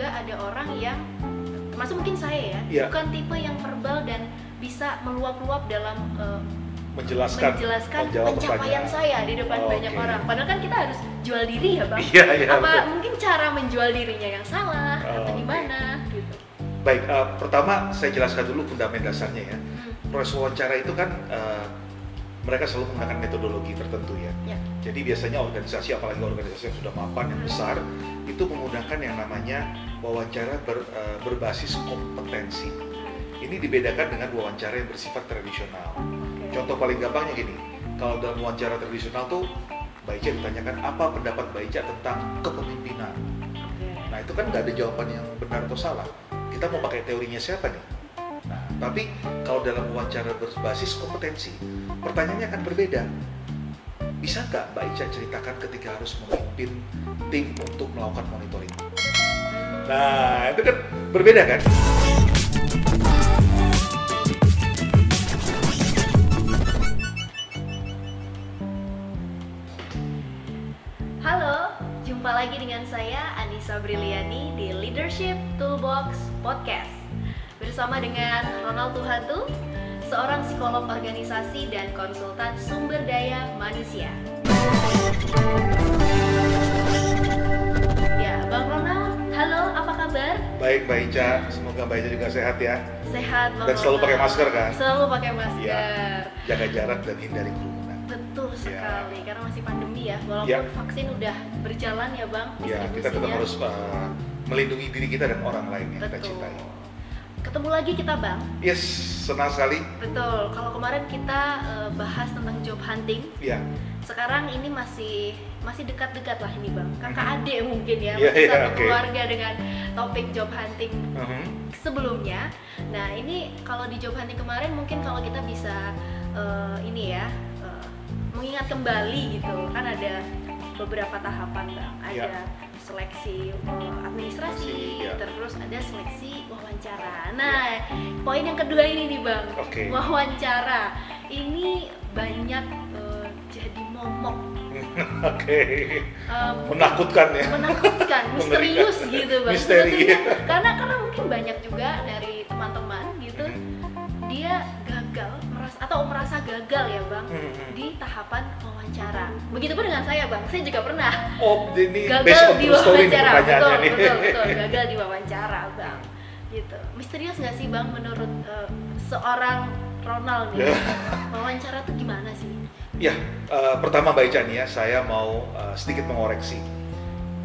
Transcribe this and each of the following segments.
juga ada orang yang termasuk mungkin saya ya, Iya. bukan tipe yang verbal dan bisa meluap-luap dalam eh, menjelaskan menjelaskan pencapaian saya di depan Oh, banyak oke. orang. Padahal kan kita harus jual diri ya, Bang. Iya, iya. Apa betul. mungkin cara menjual dirinya yang salah Oh, atau gimana gitu. Baik, eh, pertama saya jelaskan dulu fundament dasarnya ya. Hmm, Proses wawancara itu kan eh, mereka selalu menggunakan metodologi tertentu ya. ya. Jadi biasanya organisasi, apalagi organisasi yang sudah mapan yang besar, itu menggunakan yang namanya wawancara ber- eh, berbasis kompetensi. Ini dibedakan dengan wawancara yang bersifat tradisional. Contoh paling gampangnya gini, kalau dalam wawancara tradisional tuh Mbak Ica ditanyakan apa pendapat Mbak Ica tentang kepemimpinan. Nah itu kan nggak ada jawaban yang benar atau salah. Kita mau pakai teorinya siapa nih? Nah, tapi kalau dalam wawancara berbasis kompetensi, pertanyaannya akan berbeda. Bisa nggak Mbak Ica ceritakan ketika harus memimpin tim untuk melakukan monitoring? Nah, itu kan berbeda kan? Halo, jumpa lagi dengan saya Anissa Briliani di Leadership Toolbox Podcast Bersama dengan Ronald Tuhatu, seorang psikolog organisasi dan konsultan sumber daya manusia Ya, Bang Ronald, halo, apa kabar? Baik Mbak Ica, semoga Mbak Ica juga sehat ya. Sehat, Bang Dan selalu pakai masker, kan? Selalu pakai masker Iya. Jaga jarak dan hindari kerumunan. Betul sekali, karena masih pandemi ya Walaupun Ya. vaksin udah berjalan ya Bang Ya, kita tetap harus uh, melindungi diri kita dan orang lain yang kita Betul. cintai. Ketemu lagi kita Bang Yes, senang sekali. Betul, kalau kemarin kita eh, bahas tentang job hunting, Ya, sekarang ini masih masih dekat-dekat lah ini bang, kakak Mhm. adik mungkin ya, Iya, masih iya, satu oke. keluarga dengan topik job hunting mhm. sebelumnya. Nah ini kalau di job hunting kemarin mungkin kalau kita bisa eh, ini ya eh, mengingat kembali gitu, kan ada beberapa tahapan bang, ada Iya. Seleksi eh, administrasi, Iya. terus ada seleksi wawancara. Nah poin yang kedua ini nih bang, Oke. wawancara ini banyak eh, jadi momok Oke. eh, Menakutkan ya. menakutkan misterius gitu bang Misteri. Karena karena mungkin banyak juga dari teman-teman gitu Mhm. dia atau merasa gagal ya bang Mhm. di tahapan wawancara begitupun dengan saya bang saya juga pernah Oh, based gagal di wawancara betul nih. betul betul gagal di wawancara bang gitu misterius nggak sih bang menurut eh, seorang Ronald nih Ya. wawancara tuh gimana sih Ya, eh, pertama Mbak Ica nih ya, saya mau eh, sedikit mengoreksi.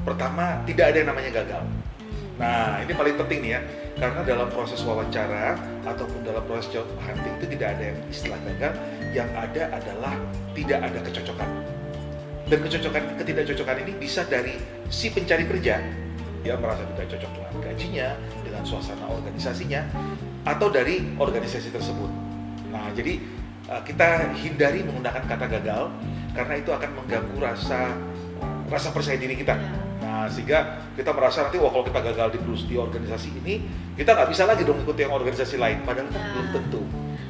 Pertama, tidak ada yang namanya gagal. Hmm. Nah, ini paling penting nih ya, karena dalam proses wawancara ataupun dalam proses job hunting itu tidak ada yang istilah gagal, yang ada adalah tidak ada kecocokan. Dan kecocokan, ketidakcocokan ini bisa dari si pencari kerja, dia merasa tidak cocok dengan gajinya, dengan suasana organisasinya, atau dari organisasi tersebut. Nah, jadi uh, kita hindari menggunakan kata gagal karena itu akan mengganggu rasa rasa percaya diri kita. Nah, sehingga kita merasa nanti wah kalau kita gagal di di organisasi ini, kita nggak bisa lagi dong ikut yang organisasi lain. Padahal kan Ya. belum tentu.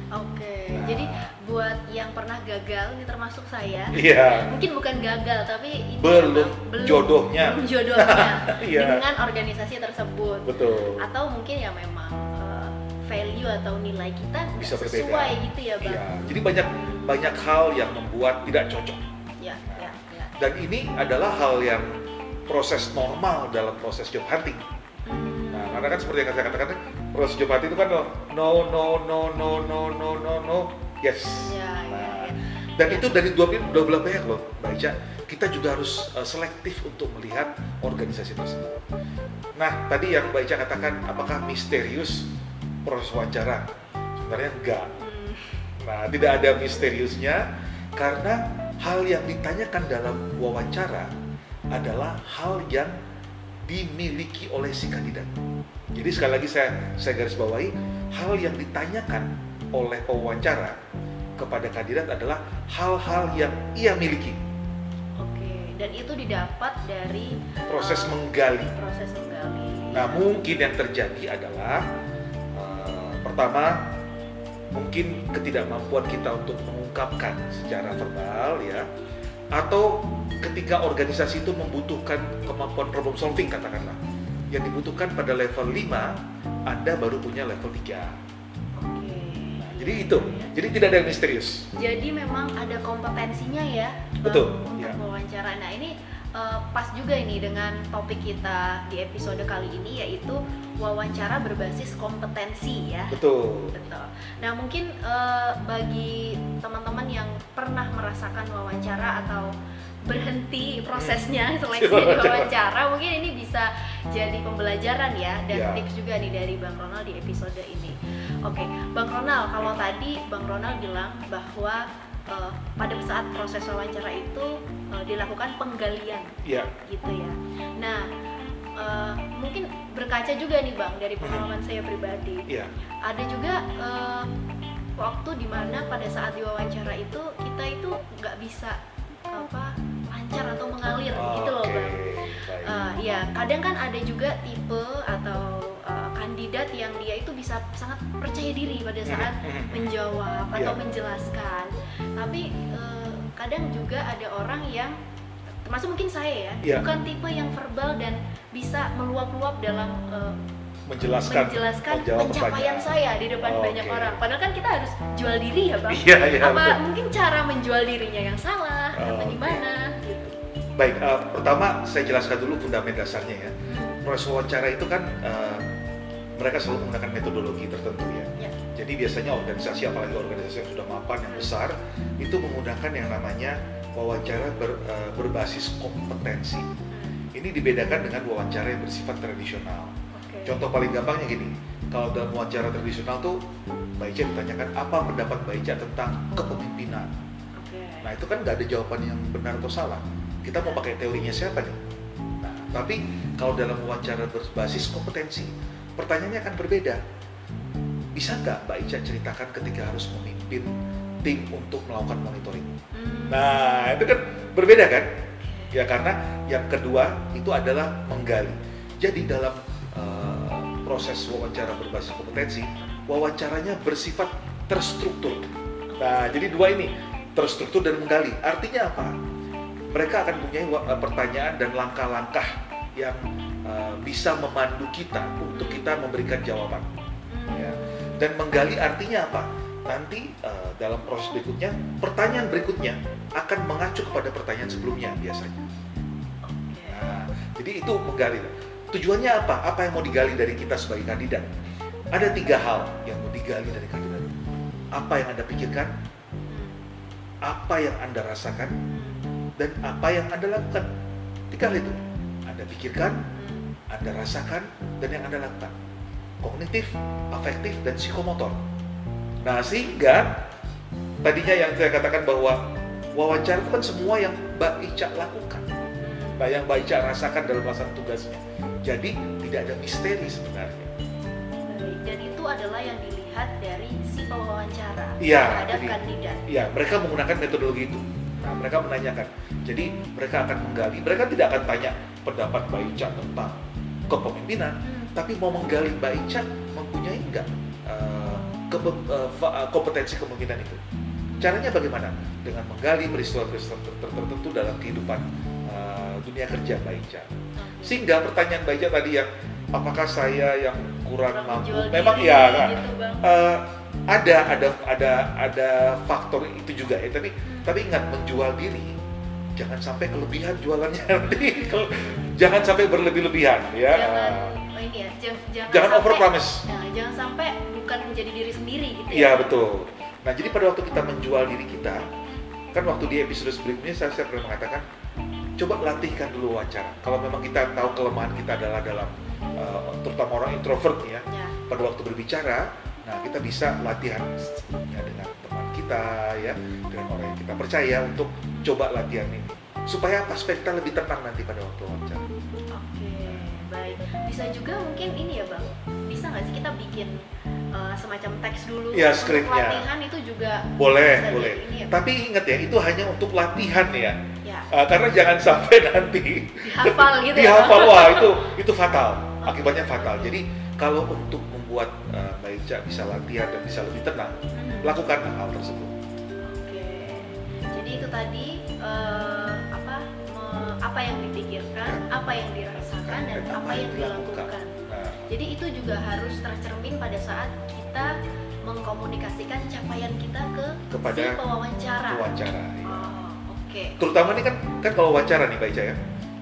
Oke, Nah. jadi buat yang pernah gagal, ini termasuk saya. Iya. Mungkin bukan gagal, tapi ini Belum emang jodohnya. belum jodohnya Iya. dengan organisasi tersebut. Betul. Atau mungkin ya memang eh, value atau nilai kita Bisa berbeda. sesuai gitu ya bang. Iya. Jadi banyak banyak hal yang membuat tidak cocok. Ya, ya, ya. Dan ini adalah hal yang proses normal dalam proses job hunting. Nah, karena kan seperti yang saya katakan, proses job hunting itu kan no, no, no, no, no, no, no, no, no, yes. Ya, ya, Nah, ya. Dan itu dari dua, dua belah pihak loh, Mbak Ica. Kita juga harus uh, selektif untuk melihat organisasi tersebut. Nah, tadi yang Mbak Ica katakan, apakah misterius proses wawancara? Sebenarnya enggak. Hmm, Nah, tidak ada misteriusnya karena hal yang ditanyakan dalam wawancara adalah hal yang dimiliki oleh si kandidat. Jadi sekali lagi saya saya garis bawahi hal yang ditanyakan oleh pewawancara kepada kandidat adalah hal-hal yang ia miliki. Oke, dan itu didapat dari Proses eh, menggali. proses menggali. Nah, mungkin yang terjadi adalah eh, pertama mungkin ketidakmampuan kita untuk mengungkapkan secara verbal ya atau ketika organisasi itu membutuhkan kemampuan problem solving katakanlah yang dibutuhkan pada level 5 Anda baru punya level 3 Oke. jadi itu jadi tidak ada yang misterius Jadi memang ada kompetensinya ya, Betul, untuk ya. wawancara. Nah ini eh, pas juga ini dengan topik kita di episode kali ini yaitu wawancara berbasis kompetensi ya. betul Betul. Nah mungkin eh, bagi teman-teman yang pernah merasakan wawancara atau berhenti prosesnya seleksi di Wawancara. mungkin ini bisa jadi pembelajaran ya dan Ya. tips juga nih dari Bang Ronald di episode ini. Oke, Bang Ronald, kalau tadi Bang Ronald bilang bahwa eh, pada saat proses wawancara itu eh, dilakukan penggalian ya gitu ya. Nah, eh, mungkin berkaca juga nih Bang dari pengalaman saya pribadi ya ada juga eh, waktu di mana pada saat diwawancara itu kita itu nggak bisa apa lancar atau mengalir gitu loh Oke, bang. Eh, ya kadang kan ada juga tipe atau kandidat yang dia itu bisa sangat percaya diri pada saat Mhm. menjawab atau Iya. menjelaskan. Tapi eh, kadang juga ada orang yang termasuk mungkin saya ya, Iya. bukan tipe yang verbal dan bisa meluap-luap dalam eh, menjelaskan menjelaskan menjawab pencapaian saya di depan Oke. banyak orang. Padahal kan kita harus jual diri ya bang. Iya, iya, Apa betul. mungkin cara menjual dirinya yang salah atau Oke. gimana? Gitu. Baik, eh, pertama saya jelaskan dulu fundament dasarnya ya. Hmm. Proses wawancara itu kan eh, mereka selalu menggunakan metodologi tertentu ya. Jadi biasanya organisasi, apalagi organisasi yang sudah mapan, yang besar, itu menggunakan yang namanya wawancara ber- eh, berbasis kompetensi. Ini dibedakan dengan wawancara yang bersifat tradisional. Oke. Contoh paling gampangnya gini, kalau dalam wawancara tradisional tuh Mbak Ica ditanyakan apa pendapat Mbak Ica tentang kepemimpinan. Oke. Nah itu kan nggak ada jawaban yang benar atau salah. Kita mau pakai teorinya siapa nih? Nah, tapi kalau dalam wawancara berbasis kompetensi, pertanyaannya akan berbeda. Bisa nggak Mbak Ica ceritakan ketika harus memimpin tim untuk melakukan monitoring? Hmm. Nah itu kan berbeda kan? Ya karena yang kedua itu adalah menggali. Jadi dalam eh, proses wawancara berbasis kompetensi, wawancaranya bersifat terstruktur. Nah jadi dua ini terstruktur dan menggali. Artinya apa? Mereka akan punya pertanyaan dan langkah-langkah yang eh, bisa memandu kita untuk kita memberikan jawaban. Dan menggali artinya apa? Nanti eh, dalam proses berikutnya, pertanyaan berikutnya akan mengacu kepada pertanyaan sebelumnya biasanya. Nah, jadi itu menggali. Tujuannya apa? Apa yang mau digali dari kita sebagai kandidat? Ada tiga hal yang mau digali dari kandidat. Apa yang Anda pikirkan, apa yang Anda rasakan, dan apa yang Anda lakukan. Tiga hal itu. Anda pikirkan. Anda rasakan, dan yang Anda lakukan. Kognitif, afektif, dan psikomotor. Nah, sehingga tadinya yang saya katakan bahwa wawancara itu kan semua yang Mbak Ica lakukan. Nah, yang Mbak Ica rasakan dalam melaksanakan tugasnya. Jadi, tidak ada misteri sebenarnya. Baik, dan itu adalah yang dilihat dari si pewawancara Iya, terhadap jadi- kandidat. Ya, mereka menggunakan metodologi itu. Nah, mereka menanyakan. Jadi, mereka akan menggali. Mereka tidak akan tanya pendapat Mbak Ica tentang kepemimpinan, Hmm. Tapi mau menggali Mbak Ica mempunyai enggak kepe- eh, fa- eh, kompetensi kepemimpinan itu. Caranya bagaimana? Dengan menggali peristiwa-peristiwa ter- ter- tertentu dalam kehidupan eh, dunia kerja Mbak Ica. Oke. Sehingga pertanyaan Mbak Ica tadi yang apakah saya yang kurang mampu? Memang ya, kan? gitu. Eh, ada ada ada ada faktor itu juga ya. Tapi Hmm. tapi ingat menjual diri jangan sampai kelebihan jualannya nanti. Jangan sampai berlebih-lebihan ya. jangan oh ini ya jangan jangan, Jangan sampai, over promise. Nah, jangan sampai bukan menjadi diri sendiri gitu Iya ya betul. Nah jadi pada waktu kita menjual diri kita, kan waktu di episode sebelumnya saya, saya pernah mengatakan, coba latihkan dulu wawancara. Kalau memang kita tahu kelemahan kita adalah dalam, eh, terutama orang introvert ya, ya pada waktu berbicara, nah kita bisa latihan sebelumnya dengan teman kita ya, dengan orang yang kita percaya untuk coba latihan ini. Supaya apa? Supaya kita lebih tenang nanti pada waktu wawancara. Bisa juga mungkin ini ya bang bisa nggak sih kita bikin uh, semacam teks dulu Iya, Untuk latihan itu juga Boleh, boleh. ini ya, Bang? Tapi ingat ya, itu hanya untuk latihan ya. ya Eh, karena jangan sampai nanti dihafal gitu ya dihafal Bang? wah itu itu fatal akibatnya fatal jadi kalau untuk membuat uh, Mbak Ica bisa latihan dan bisa lebih tenang Hmm. lakukan hal tersebut Oke, jadi itu tadi eh, apa yang dirasakan, dan apa yang dilakukan. Jadi itu juga harus tercermin pada saat kita mengkomunikasikan capaian kita ke Kepada si pewawancara. wawancara. Oh, oke. Terutama nih kan kan kalau wawancara nih Pak Ica ya.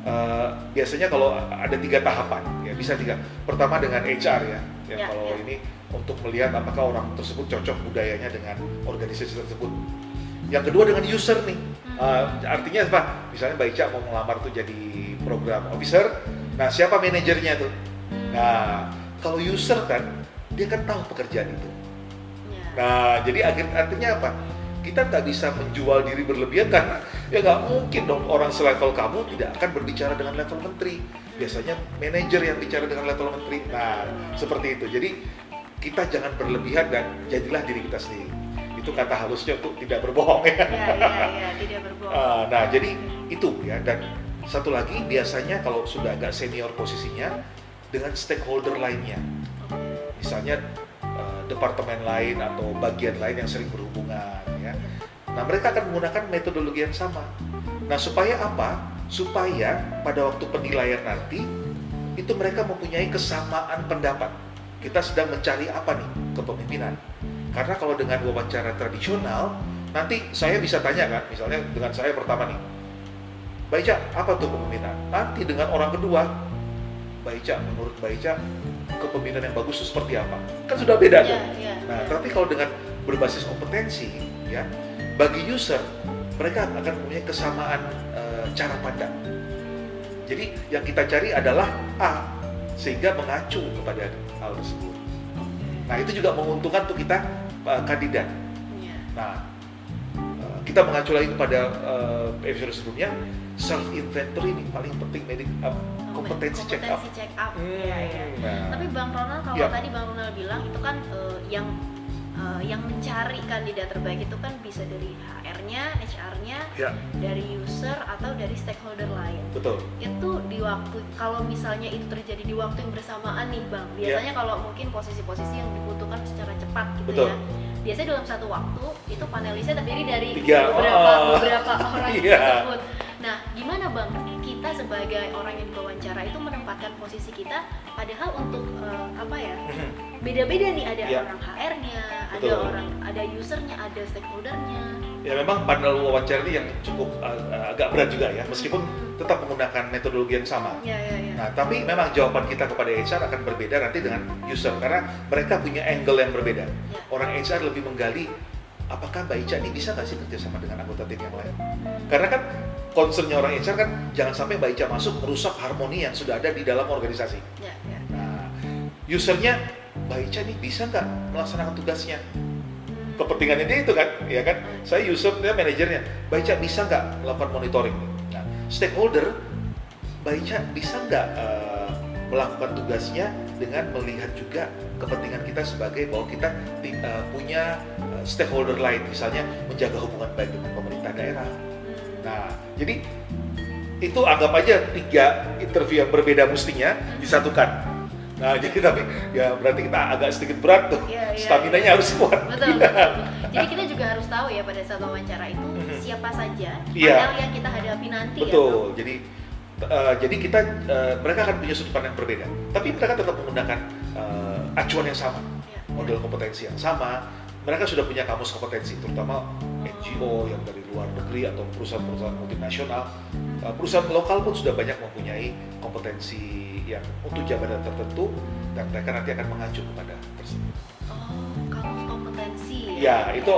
eh, biasanya kalau ada tiga tahapan ya bisa tiga. Pertama dengan HR ya, ya, Ya, kalau ya. ini untuk melihat apakah orang tersebut cocok budayanya dengan organisasi tersebut. Yang kedua dengan user nih, Hmm. Eh, artinya apa? Misalnya Mbak Ica mau melamar tuh jadi program officer, nah siapa manajernya tuh? Nah kalau user kan dia kan tahu pekerjaan itu. Ya. Nah, jadi artinya apa? Kita nggak bisa menjual diri berlebihan karena ya nggak mungkin dong orang selevel kamu tidak akan berbicara dengan level menteri. Biasanya manajer yang bicara dengan level menteri. Nah, seperti itu. Jadi kita jangan berlebihan dan jadilah diri kita sendiri. Itu kata halusnya untuk tidak berbohong ya. Ya, ya, ya, tidak berbohong. Ah, nah, jadi itu ya. Dan satu lagi biasanya kalau sudah agak senior posisinya dengan stakeholder lainnya misalnya eh, departemen lain atau bagian lain yang sering berhubungan ya. Nah, mereka akan menggunakan metodologi yang sama. Nah, supaya apa? Supaya pada waktu penilaian nanti itu mereka mempunyai kesamaan pendapat. Kita sedang mencari apa nih kepemimpinan. Karena kalau dengan wawancara tradisional, nanti saya bisa tanya kan, misalnya dengan saya pertama nih, Mbak Ica, apa tuh kepemimpinan? Nanti dengan orang kedua, Mbak Ica, menurut Mbak Ica, kepemimpinan yang bagus itu seperti apa? Kan sudah beda tuh. Ya, ya, Nah, ya. tapi kalau dengan berbasis kompetensi, ya, bagi user mereka akan mempunyai kesamaan eh, cara pandang. Jadi yang kita cari adalah A, sehingga mengacu kepada hal tersebut. Nah, itu juga menguntungkan untuk kita eh, kandidat. Ya. Nah, eh, kita mengacu lagi kepada eh, episode sebelumnya, self inventory ini paling penting medik eh, kompetensi check up. Kompetensi check up. Hmm, Ya, ya. nah. Tapi Bang Ronald kalau Ya. tadi Bang Ronald bilang itu kan eh, yang eh, yang mencari kandidat terbaik itu kan bisa dari HR-nya, HR-nya, Ya, dari user atau dari stakeholder lain. betul. Itu di waktu kalau misalnya itu terjadi di waktu yang bersamaan nih Bang. Biasanya kalau mungkin posisi-posisi yang dibutuhkan secara cepat gitu Betul. ya. Biasanya dalam satu waktu itu panelisnya terdiri dari Tiga. beberapa Oh. beberapa orang Iya. tersebut. Nah, gimana Bang kita sebagai orang yang diwawancara itu menempatkan posisi kita padahal untuk eh, apa ya? beda-beda nih ada Iya. orang HR-nya, ada orang ada usernya, ada stakeholdernya. Ya memang panel wawancara ini yang cukup uh, agak berat juga ya, meskipun tetap menggunakan metodologi yang sama. Ya ya ya. Nah, tapi memang jawaban kita kepada HR akan berbeda nanti dengan user karena mereka punya angle yang berbeda. Ya. Orang HR lebih menggali apakah Mbak Ica ini bisa nggak sih kerjasama dengan anggota tim yang lain? Hmm. Karena kan concernnya orang HR kan jangan sampai Mbak Ica masuk merusak harmoni yang sudah ada di dalam organisasi. Ya, ya. Nah, usernya Mbak Ica nih bisa nggak melaksanakan tugasnya? Kepentingannya dia itu kan, ya kan? Saya user, dia manajernya. Mbak Ica bisa nggak melakukan monitoring? Nah, stakeholder, Mbak Ica bisa nggak eh, melakukan tugasnya dengan melihat juga kepentingan kita sebagai bahwa kita eh, punya eh, stakeholder lain, misalnya menjaga hubungan baik dengan pemerintah daerah. Nah, jadi itu anggap aja tiga interview yang berbeda mestinya disatukan. Nah, jadi tapi ya berarti kita agak sedikit berat tuh. Iya, iya, Stamina-nya iya. harus kuat. Betul, betul. Jadi kita juga harus tahu ya pada saat wawancara itu Mhm. siapa saja Iya. yang kita hadapi nanti ya. Betul. Jadi eh, jadi kita eh, mereka akan punya sudut pandang berbeda. Tapi mereka tetap menggunakan eh, acuan yang sama, Bang. Ya. model kompetensi yang sama. Mereka sudah punya kamus kompetensi, terutama NGO yang dari luar negeri atau perusahaan-perusahaan multinasional. Eh, perusahaan lokal pun sudah banyak mempunyai kompetensi yang untuk jabatan tertentu dan mereka nanti akan mengacu kepada tersebut. Oh, kamus kompetensi. Ya, itu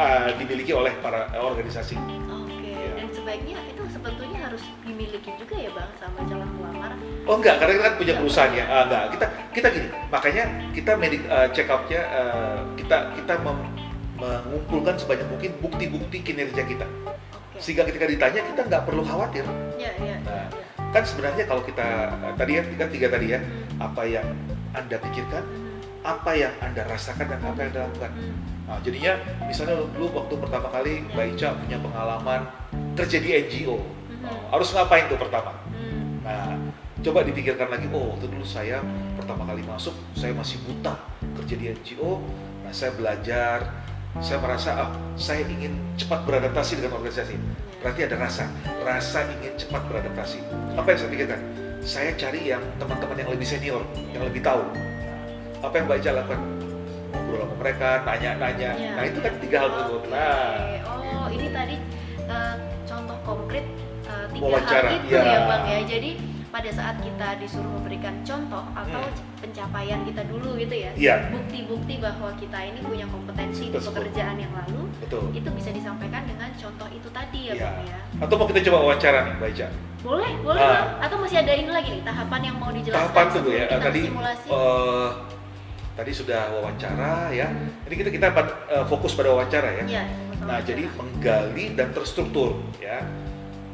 eh, dimiliki oleh para organisasi. Oke. Iya. Dan sebaiknya itu sebetulnya harus dimiliki juga ya bang sama calon pelamar. Oh enggak, karena kita kan punya perusahaan ya. Ah, enggak, kita kita gini. Makanya kita medik eh, check up-nya eh, kita kita mem- mengumpulkan sebanyak mungkin bukti-bukti kinerja kita. Oke. Sehingga ketika ditanya kita nggak perlu khawatir. Ya ya. Nah. ya. Kan sebenarnya kalau kita eh, tadi ya kan tiga tadi ya, apa yang Anda pikirkan, apa yang Anda rasakan dan apa yang Anda lakukan. Hmm. Nah, jadinya misalnya dulu waktu pertama kali Mbak Ica punya pengalaman kerja di NGO. Mhm. Oh, harus ngapain tuh pertama? Hmm. Nah, coba dipikirkan lagi, oh waktu dulu saya pertama kali masuk, saya masih buta kerja di NGO. Saya belajar saya merasa ah saya ingin cepat beradaptasi dengan organisasi berarti ada rasa rasa ingin cepat beradaptasi apa yang saya pikirkan saya cari yang teman-teman yang lebih senior yang lebih tahu apa yang baca lakukan ngobrol sama mereka nanya-nanya Iya, nah itu iya. kan tiga hal tersebut Oke. nah Oh, ini tadi eh, contoh konkret eh, tiga Wawancara, hal itu iya. ya bang ya. Jadi pada saat kita disuruh memberikan contoh atau Hmm. pencapaian kita dulu gitu ya, iya bukti-bukti bahwa kita ini punya kompetensi di Tersebut. pekerjaan yang lalu, betul itu bisa disampaikan dengan contoh itu tadi ya Iya. bang ya. atau mau kita coba wawancara nih baca Boleh, boleh Ah. bang. Atau masih ada ini lagi nih tahapan yang mau dijelaskan tahapan tuh ya kita tadi simulasi? eh, tadi sudah wawancara ya ini kita kita eh, fokus pada wawancara ya Iya. Nah, sama-sama. jadi menggali dan terstruktur ya.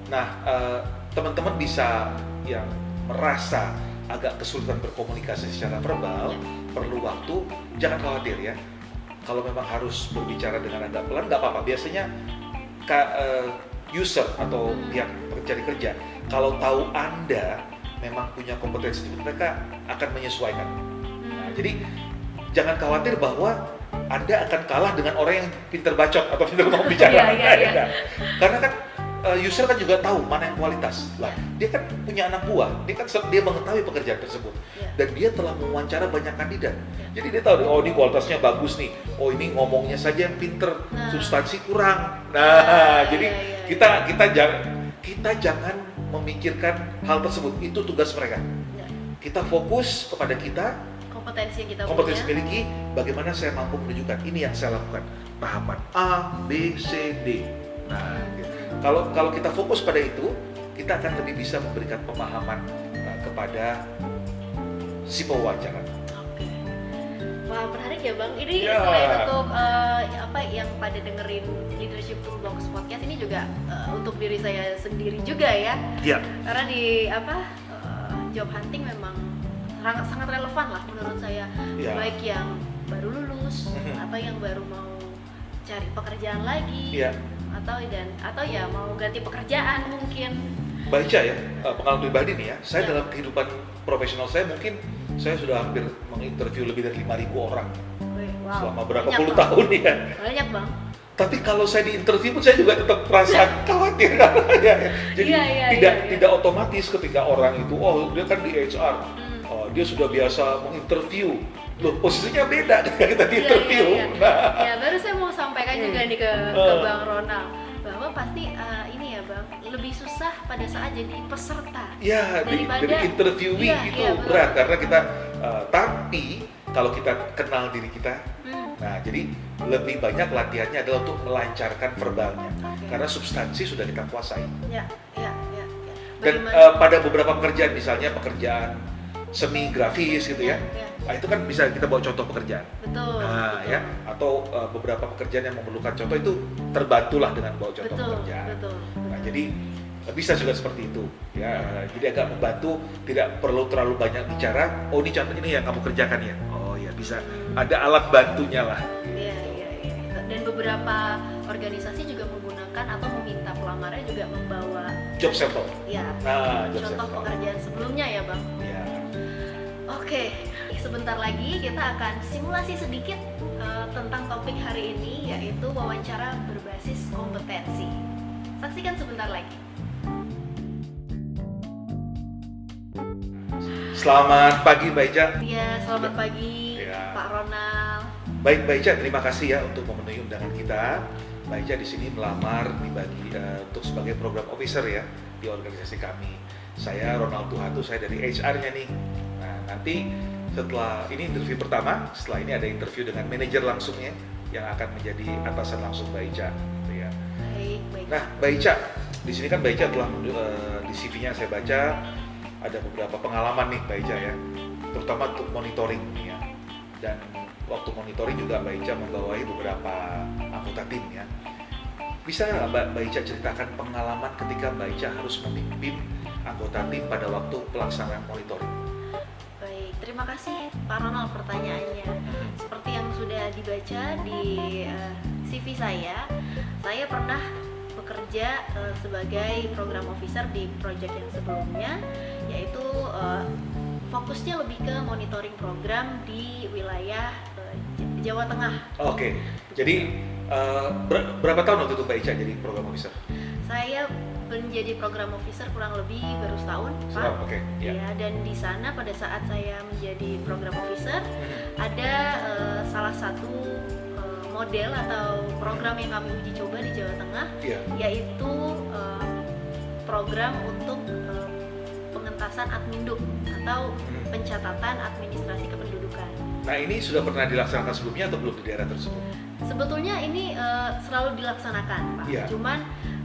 Nah, eh, teman-teman bisa yang merasa agak kesulitan berkomunikasi secara verbal, Ya. perlu waktu, jangan khawatir ya. Kalau memang harus berbicara dengan agak pelan, nggak apa-apa. Biasanya ka- eh, user atau Hmm. pihak pencari kerja, kalau tahu anda memang punya kompetensi, mereka akan menyesuaikan. Nah, Hmm. jadi jangan khawatir bahwa anda akan kalah dengan orang yang pinter bacot atau pinter mau bicara. Iya. Nah, Karena kan uh, user kan juga tahu mana yang kualitas. Lah, dia kan punya anak buah, dia kan dia mengetahui pekerjaan tersebut Iya. dan dia telah mewawancara banyak kandidat. Iya. Jadi dia tahu oh ini kualitasnya bagus nih. Oh ini ngomongnya saja yang pinter, Nah. substansi kurang. Nah, Ah, jadi iya, iya, kita kita jangan kita jangan memikirkan hal tersebut. Itu tugas mereka. iya. Kita fokus kepada kita kompetensi yang kita kompetensi punya. miliki bagaimana saya mampu menunjukkan ini yang saya lakukan tahapan A B C D nah gitu. Kalau kalau kita fokus pada itu kita akan lebih bisa memberikan pemahaman uh, kepada si pewawancara. Wah menarik ya bang. Ini Ya. selain untuk eh, apa yang pada dengerin leadership toolbox podcast ini juga eh, untuk diri saya sendiri juga ya. ya Karena di apa eh, job hunting memang sangat sangat relevan lah menurut saya. Ya. Baik yang baru lulus Mhm. atau yang baru mau cari pekerjaan lagi ya atau dan atau ya mau ganti pekerjaan mungkin. baca ya uh, pengalaman pribadi nih ya saya Ya. dalam kehidupan profesional saya mungkin saya sudah hampir menginterview lebih dari 5.000 orang Wow. selama berapa banyak, puluh Bang. tahun ya Banyak bang. tapi kalau saya di interview pun saya juga tetap merasa khawatir ya, ya. jadi Iya, iya, tidak iya, iya. tidak otomatis ketika orang itu oh dia kan di HR Hmm. oh, dia sudah biasa menginterview loh posisinya beda ketika kita di Iya, interview iya, iya. nah Ya baru saya mau sampaikan Hmm. juga nih ke, ke Eh. Bang Ronald bahwa pasti eh, ini ya Bang lebih susah pada saat jadi peserta. ya Daripada- dari interviewing Iya, itu iya, betul. berat karena kita uh, tapi kalau kita kenal diri kita Hmm. nah jadi lebih banyak latihannya adalah untuk melancarkan verbalnya Oke. karena substansi sudah kita kuasai Ya, ya, ya. ya. dan uh, pada beberapa pekerjaan misalnya pekerjaan semi grafis gitu ya. Ya, nah, itu kan bisa kita bawa contoh pekerjaan. Betul. nah betul. ya. Atau uh, beberapa pekerjaan yang memerlukan contoh itu terbantulah dengan bawa contoh betul, pekerjaan. betul. nah jadi uh, bisa juga seperti itu ya. Jadi agak membantu tidak perlu terlalu banyak bicara oh ini contohnya nih yang kamu kerjakan ya. Oh ya bisa. Ada alat bantunya lah. Iya, iya, iya. Dan beberapa organisasi juga menggunakan atau meminta pelamarnya juga membawa job sampel ya nah job contoh sampel pekerjaan sebelumnya ya Bang. Oke, sebentar lagi kita akan simulasi sedikit eh, tentang topik hari ini yaitu wawancara berbasis kompetensi. Saksikan sebentar lagi. selamat pagi Mbak Ica Ya, selamat pagi Ya. Pak Ronald. Baik Mbak terima kasih ya untuk memenuhi undangan kita. Mbak di sini melamar dibagi eh, untuk sebagai program officer ya di organisasi kami. Saya Ronald Tuhatu, saya dari HR-nya nih. Nah, nanti setelah ini interview pertama, setelah ini ada interview dengan manajer langsungnya yang akan menjadi atasan langsung Mbak Ica. gitu ya. Baik, baik. Nah, Mbak Ica, di sini kan Mbak Ica telah eh, di CV-nya saya baca ada beberapa pengalaman nih Mbak Ica ya, terutama untuk monitoring nih ya. Dan waktu monitoring juga Mbak Ica membawahi beberapa anggota tim ya. Bisa Mbak, Mbak Ica ceritakan pengalaman ketika Mbak Ica harus memimpin anggota tim pada waktu pelaksanaan monitoring? Baik, terima kasih Pak Ronald pertanyaannya. Seperti yang sudah dibaca di eh, CV saya, saya pernah bekerja eh, sebagai program officer di project yang sebelumnya, yaitu eh, fokusnya lebih ke monitoring program di wilayah Jawa Tengah. Oke, jadi uh, ber- berapa tahun waktu itu Mbak Ica jadi program officer? Saya menjadi program officer kurang lebih baru setahun, Pak. Setahun, Oke, ya. Ya, dan di sana pada saat saya menjadi program officer Mhm. ada eh, salah satu eh, model atau program yang kami uji coba di Jawa Tengah Iya. yaitu eh, program untuk eh, pengentasan adminduk atau Mhm. pencatatan administrasi kependudukan. Nah ini sudah pernah dilaksanakan sebelumnya atau belum di daerah tersebut? Sebetulnya ini eh, selalu dilaksanakan, Pak. Iya. Cuman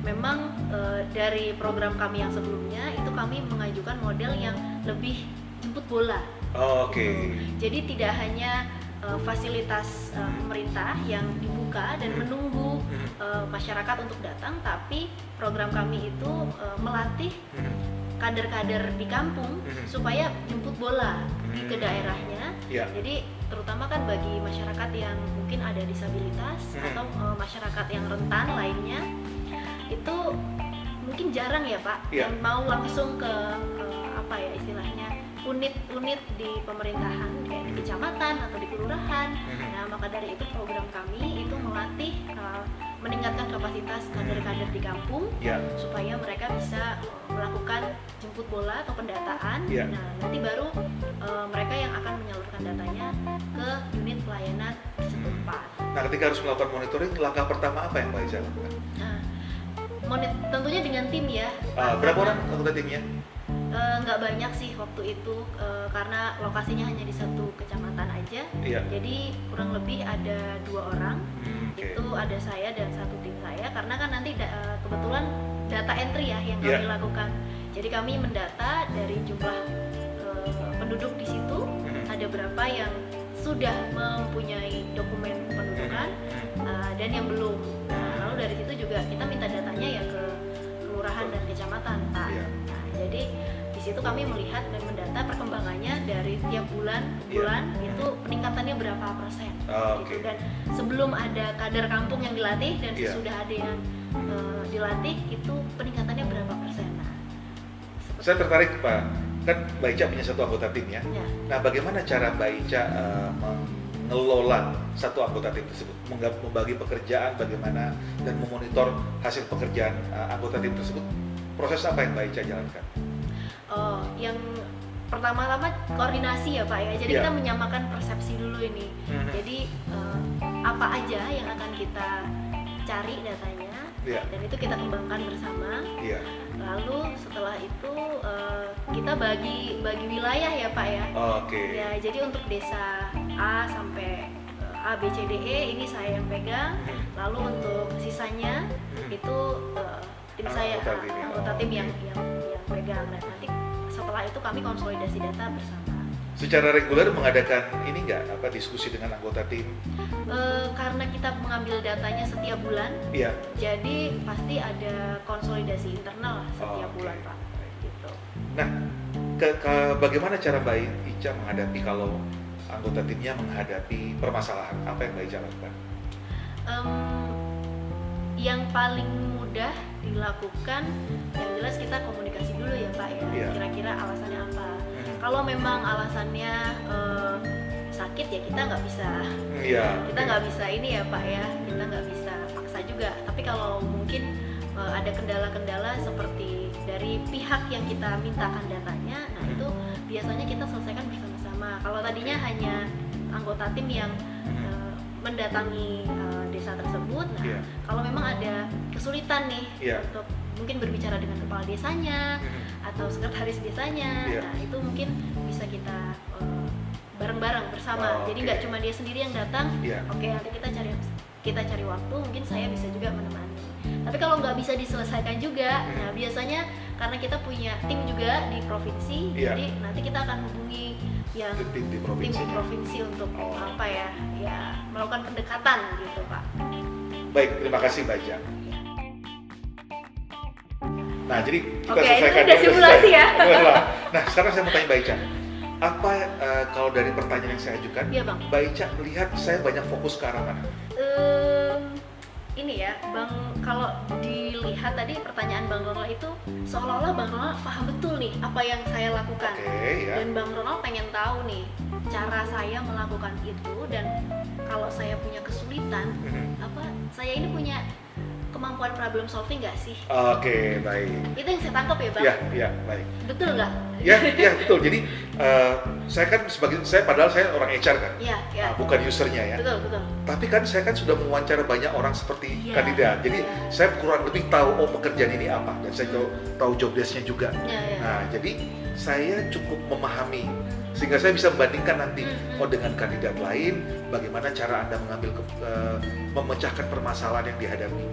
memang eh, dari program kami yang sebelumnya itu kami mengajukan model yang lebih jemput bola. Oke. Jadi tidak hanya eh, fasilitas eh, pemerintah yang dibuka dan Hmm. menunggu eh, masyarakat untuk datang, tapi program kami itu eh, melatih Mhm. kader-kader di kampung supaya jemput bola di ke Hmm. daerahnya. Ya. Jadi terutama kan bagi masyarakat yang mungkin ada disabilitas Hmm. atau masyarakat yang rentan lainnya itu mungkin jarang ya Pak Iya. yang mau langsung ke eh, apa ya istilahnya unit-unit di pemerintahan kayak di kecamatan atau di kelurahan. Mhm. Nah maka dari itu program kami itu melatih eh, meningkatkan kapasitas kader-kader di kampung Ya. supaya mereka bisa melakukan jemput bola atau pendataan. Iya. Nah, nanti baru eh, mereka yang akan menyalurkan datanya ke unit pelayanan setempat. Nah ketika harus melakukan monitoring, langkah pertama apa yang Mbak lakukan? Nah, monet- tentunya dengan tim ya. Uh, berapa orang anggota timnya? eh, nggak banyak sih waktu itu eh, karena lokasinya hanya di satu kecamatan aja. Iya. Jadi kurang lebih ada dua orang. Hmm, Oke. Itu ada saya dan satu tim saya karena kan nanti da- kebetulan data entry ya yang Iya. kami lakukan. Jadi kami mendata dari jumlah eh, penduduk di situ Mhm. ada berapa yang sudah mempunyai dokumen kependudukan Mhm. uh, dan yang belum. Nah, lalu dari situ juga kita minta datanya ya ke kelurahan dan kecamatan, Pak. Iya. Nah, jadi di situ kami melihat dan mendata perkembangannya dari tiap bulan ke Iya. bulan itu peningkatannya berapa persen. Ah, gitu. Dan sebelum ada kader kampung yang dilatih dan Iya. sesudah ada yang uh, dilatih itu peningkatannya berapa persen. Nah, Saya tertarik Pak, kan Mbak Ica punya satu anggota tim ya. ya. Nah bagaimana cara Mbak Ica uh, mengelola satu anggota tim tersebut, membagi pekerjaan bagaimana dan memonitor hasil pekerjaan uh, anggota tim tersebut? Proses apa yang Mbak Ica jalankan? Oh, yang pertama-tama koordinasi ya Pak ya. Jadi Iya. kita menyamakan persepsi dulu ini. Mhm. Jadi eh, apa aja yang akan kita cari datanya Iya, dan itu kita kembangkan bersama. iya. Lalu setelah itu eh, kita bagi bagi wilayah ya Pak ya. Oke. Ya jadi untuk desa A sampai eh, A B C D E ini saya yang pegang. Mhm. Lalu untuk sisanya Mhm. itu eh, tim saya Anggota tim ya. anggota Oh, tim yang yang yang pegang dan nanti setelah itu kami konsolidasi data bersama. Secara reguler mengadakan ini nggak apa diskusi dengan anggota tim? Eh, karena kita mengambil datanya setiap bulan, Iya. jadi pasti ada konsolidasi internal lah setiap Oke. bulan pak. Gitu. Nah, ke, ke- bagaimana cara Mbak Ica menghadapi kalau anggota timnya menghadapi permasalahan? Apa yang Mbak Ica lakukan? Em, yang paling mudah dilakukan, yang jelas kita komunikasi dulu ya pak ya. Iya. Kira-kira alasannya apa? Kalau memang alasannya eh, sakit ya kita nggak bisa Iya. kita nggak bisa ini ya pak ya kita nggak bisa paksa juga tapi kalau mungkin eh, ada kendala-kendala seperti dari pihak yang kita mintakan datanya nah Hmm. itu biasanya kita selesaikan bersama-sama kalau tadinya hanya anggota tim yang Mhm. eh, mendatangi eh, desa tersebut nah Iya. kalau memang ada kesulitan nih Iya. untuk mungkin berbicara dengan kepala desanya Mhm. atau sekretaris desanya Iya. nah itu mungkin bisa kita eh, bareng-bareng bersama Oh, jadi nggak cuma dia sendiri yang datang Iya. oke nanti kita cari kita cari waktu mungkin saya bisa juga menemani tapi kalau nggak bisa diselesaikan juga Hmm. nah biasanya karena kita punya tim juga di provinsi Iya. jadi nanti kita akan hubungi yang Tim- tim di tim provinsi. di provinsi untuk Oh. apa ya ya melakukan pendekatan gitu pak Baik, terima kasih Ica. Nah, jadi kita ini selesaikan dulu, simulasi ya. Nah, sekarang saya mau tanya Mbak Ica. Apa eh, kalau dari pertanyaan yang saya ajukan, Iya, Bang. Mbak Ica melihat saya banyak fokus ke arah mana? Em, ini ya bang kalau dilihat tadi pertanyaan bang Ronald itu seolah-olah bang Ronald paham betul nih apa yang saya lakukan Oke, ya. dan bang Ronald pengen tahu nih cara saya melakukan itu dan kalau saya punya kesulitan Mhm. apa saya ini punya kemampuan problem solving nggak sih Oke, baik. itu yang saya tangkap ya bang Ya, ya, baik. betul nggak Ya, ya betul. Jadi eh, saya kan sebagai saya padahal saya orang HR kan, ya ya Nah, bukan usernya ya. betul betul Tapi kan saya kan sudah mewawancara banyak orang seperti Iya, kandidat. Jadi iya. saya kurang lebih tahu oh pekerjaan ini apa dan saya tahu, tahu job desk-nya juga. ya ya Nah, jadi saya cukup memahami sehingga saya bisa membandingkan nanti Mhm. oh dengan kandidat lain bagaimana cara anda mengambil ke- eh, memecahkan permasalahan yang dihadapi.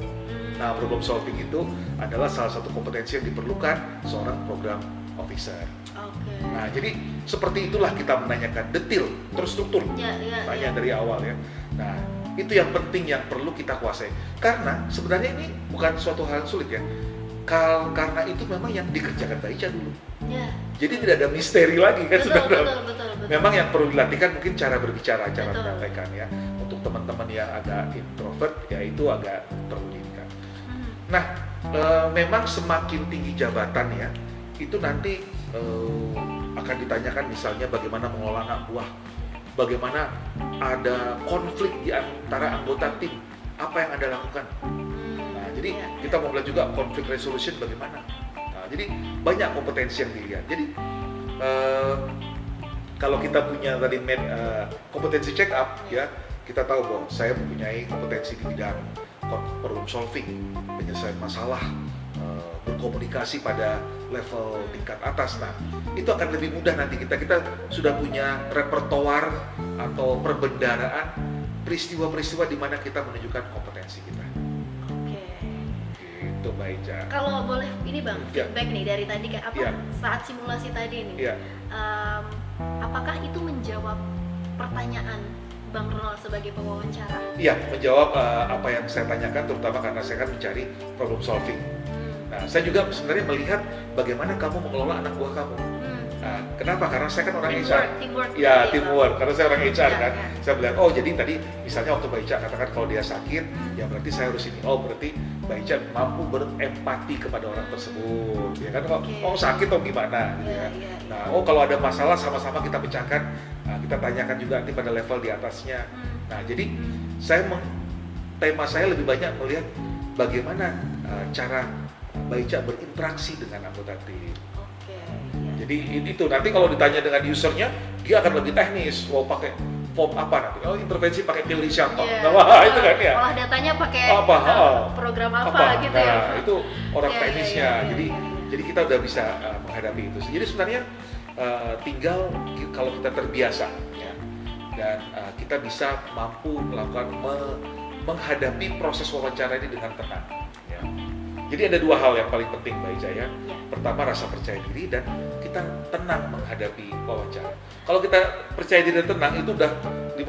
Nah, problem solving itu adalah salah satu kompetensi yang diperlukan seorang program officer. oke Nah, jadi seperti itulah kita menanyakan detail, terstruktur, ya ya tanya ya dari awal ya. Nah, itu yang penting yang perlu kita kuasai. Karena sebenarnya ini bukan suatu hal yang sulit ya. Kal karena itu memang yang dikerjakan Baica dulu. ya Jadi tidak ada misteri lagi kan betul sebenarnya. betul betul betul Memang yang perlu dilatihkan mungkin cara berbicara, cara Betul. menyampaikan ya. Untuk teman-teman yang agak introvert ya itu agak perlu. Nah, eh, memang semakin tinggi jabatan ya, itu nanti eh, akan ditanyakan misalnya bagaimana mengelola anak buah, bagaimana ada konflik di antara anggota tim, apa yang anda lakukan. Hmm. Nah, jadi Ya, kita mau belajar juga konflik resolution bagaimana. Nah, jadi banyak kompetensi yang dilihat. Jadi eh, kalau kita punya tadi kompetensi check up ya, kita tahu bahwa saya mempunyai kompetensi di bidang problem solving, penyelesaian masalah, eh, berkomunikasi pada level tingkat atas. Nah, itu akan lebih mudah nanti kita kita sudah punya repertoar atau perbendaraan peristiwa-peristiwa di mana kita menunjukkan kompetensi kita. oke Gitu, Mbak Ica. kalau boleh ini bang Ya. feedback nih dari tadi kayak apa Ya. saat simulasi tadi nih Iya, em, apakah itu menjawab pertanyaan bang Ronald sebagai pewawancara iya menjawab eh, apa yang saya tanyakan, terutama karena saya kan mencari problem solving. Hmm. Nah, saya juga sebenarnya melihat bagaimana kamu mengelola anak buah kamu. Hmm. Nah, kenapa? Karena saya kan orang teamwork HR. teamwork Ya, Bang. teamwork. Karena saya orang HR Ya, kan. ya. Saya bilang, oh jadi tadi misalnya waktu Mbak Ica katakan kalau dia sakit, ya berarti saya harus ini. Oh berarti Mbak Ica mampu berempati kepada orang tersebut. Ya kan, kalau Oke. oh sakit atau gimana? gitu Iya, ya. iya, iya. Nah, oh kalau ada masalah sama-sama kita pecahkan, nah, kita tanyakan juga nanti pada level di atasnya. Hmm. Nah, jadi saya meng- tema saya lebih banyak melihat bagaimana uh, cara Mbak Ica berinteraksi dengan anggota tim. oke ya. Jadi itu nanti kalau ditanya dengan usernya, dia akan lebih teknis. Mau pakai form apa nanti? Oh intervensi pakai teori siapa? Iya. Nah, wah, itu kan ya. olah datanya pakai Apa, oh. program apa, gitu nah, ya itu orang Iya, iya, teknisnya. iya, iya, jadi iya. jadi kita udah bisa uh, menghadapi itu. Jadi sebenarnya uh, tinggal kalau kita terbiasa ya dan uh, kita bisa mampu melakukan me- menghadapi proses wawancara ini dengan tenang. Ya. Jadi ada dua hal yang paling penting Mbak Ica ya. Ya. Pertama rasa percaya diri dan kita tenang menghadapi wawancara. Kalau kita percaya diri dan tenang itu udah 50%.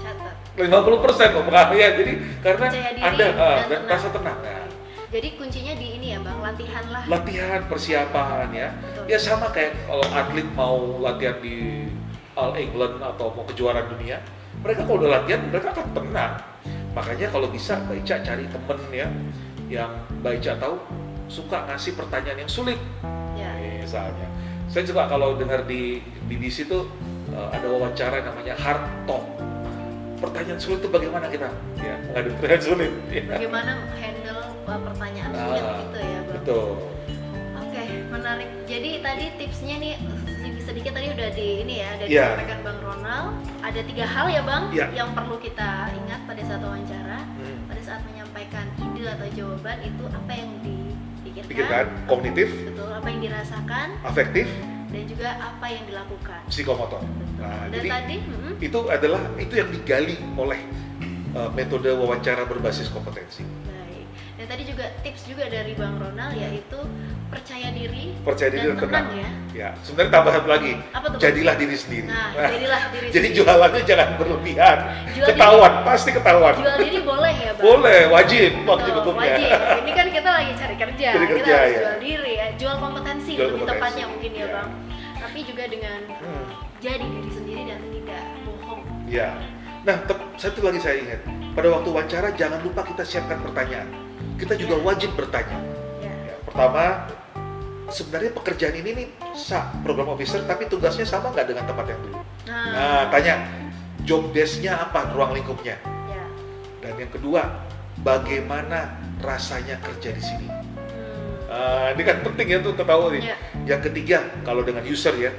catat 50% loh Mbak. ya. Jadi karena Percaya diri Anda dan uh, dan tenang. rasa tenang. Nah, jadi kuncinya di ini ya bang latihan lah. Latihan persiapan ya. Betul. ya sama kayak kalau atlet mau latihan di All England atau mau kejuaraan dunia mereka kalau udah latihan mereka akan tenang. Makanya kalau bisa Mbak Ica cari temen ya yang Mbak Ica tahu suka ngasih pertanyaan yang sulit. Ya. Misalnya. Saya juga kalau dengar di BBC tuh eh, ada wawancara namanya hard talk. Pertanyaan sulit itu bagaimana kita? Ya menghadapi pertanyaan sulit. Ya. bagaimana handle uh, pertanyaan sulit Ah, gitu ya bang betul Oke, menarik. Jadi tadi tipsnya nih sedikit sedikit tadi udah di ini ya, udah Iya. disampaikan Bang Ronald. Ada tiga hal ya Bang Iya. yang perlu kita ingat pada saat wawancara, Hmm. pada saat menyampaikan ide atau jawaban itu apa yang dipikirkan, pikirkan kognitif betul, apa yang dirasakan, afektif dan juga apa yang dilakukan. psikomotor Betul. Nah, dan jadi tadi, hmm, itu adalah itu yang digali oleh uh, metode wawancara berbasis kompetensi. Dan tadi juga tips juga dari Bang Ronald yaitu percaya diri Percaya diri dan tenang. ya. Ya, sebenarnya tambah satu lagi, Apa tuh? Jadilah diri sendiri. Nah, Nah, jadilah diri jadi sendiri. jualannya jangan berlebihan. Jual ketahuan, pasti ketahuan. jual diri boleh ya bang Boleh, wajib waktu hukumnya. wajib ini kan kita lagi cari kerja Cari kita kerja, harus ya. jual diri ya jual kompetensi Jual lebih kompetensi, tepatnya mungkin ya ya. bang tapi juga dengan Hmm. jadi diri sendiri dan tidak bohong Ya. Nah, satu lagi saya ingat. Pada waktu wawancara jangan lupa kita siapkan pertanyaan. Kita juga Ya. wajib bertanya. ya Ya, pertama, sebenarnya pekerjaan ini nih sa program officer tapi tugasnya sama nggak dengan tempat yang dulu? nah, Nah, tanya job desk-nya apa, ruang lingkupnya. Ya. Dan yang kedua, bagaimana rasanya kerja di sini. Hmm. Ah, ini kan penting ya tuh ketahui. Ya. Yang ketiga, kalau dengan user ya,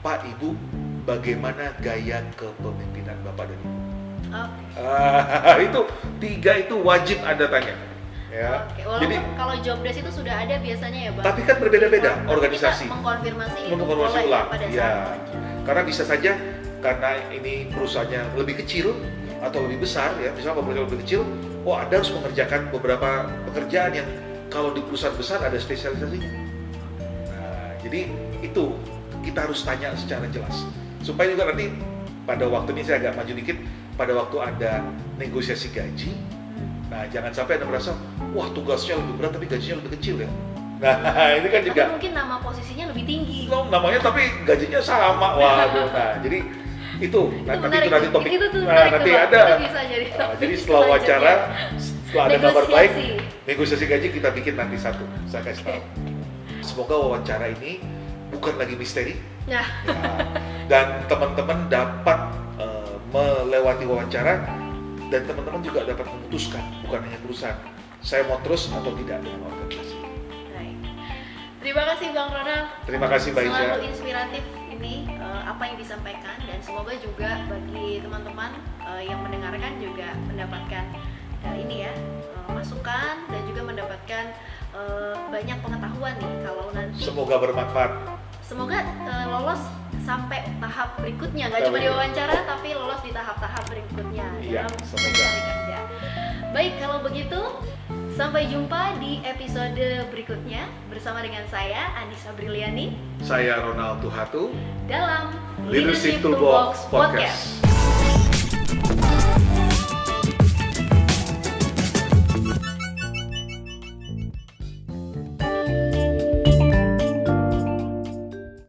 Pak Ibu, bagaimana gaya kepemimpinan Bapak dan Ibu? Oke. Ah, itu tiga itu wajib Anda tanya. Ya. Oke, walaupun Jadi kalau job desk itu sudah ada biasanya ya, Bang. Tapi kan berbeda-beda Tapi organisasi. Kita mengkonfirmasi itu Mengkonfirmasi ya ulang, pada saat wawancara. karena bisa saja karena ini perusahaannya lebih kecil atau lebih besar ya, misalnya perusahaan lebih kecil, oh Anda harus mengerjakan beberapa pekerjaan yang kalau di perusahaan besar ada spesialisasinya. Nah, jadi itu kita harus tanya secara jelas supaya juga nanti pada waktu ini saya agak maju dikit pada waktu ada negosiasi gaji Nah, jangan sampai Anda merasa, wah tugasnya lebih berat tapi gajinya lebih kecil ya. Nah, ini kan juga Tapi mungkin nama posisinya lebih tinggi. Oh, namanya tapi gajinya sama. Waduh. Nah, jadi itu, itu nah, nanti menarik itu nanti topik. Itu tuh nah, nanti Bang. ada. Itu bisa jadi Nah, jadi setelah wawancara, setelah ada kabar baik, Negosiasi. gaji kita bikin nanti satu. Saya kasih tahu. Semoga wawancara ini bukan lagi misteri Nah, ya, dan teman-teman dapat eh, melewati wawancara dan teman-teman juga dapat memutuskan bukan hanya perusahaan saya mau terus atau tidak dengan organisasi. baik. Terima kasih Bang Ronald. Terima kasih Mbak. Selalu inspiratif ini eh, apa yang disampaikan dan semoga juga bagi teman-teman eh, yang mendengarkan juga mendapatkan eh, ini ya masukan dan juga mendapatkan banyak pengetahuan nih kalau nanti Semoga bermanfaat. semoga lolos sampai tahap berikutnya nggak cuma di berikutnya. wawancara tapi lolos di tahap-tahap berikutnya Iya, dalam mencari kerja. Baik kalau begitu sampai jumpa di episode berikutnya bersama dengan saya Anissa Briliani Saya Ronald Tuhatu, dalam Leadership Toolbox Podcast.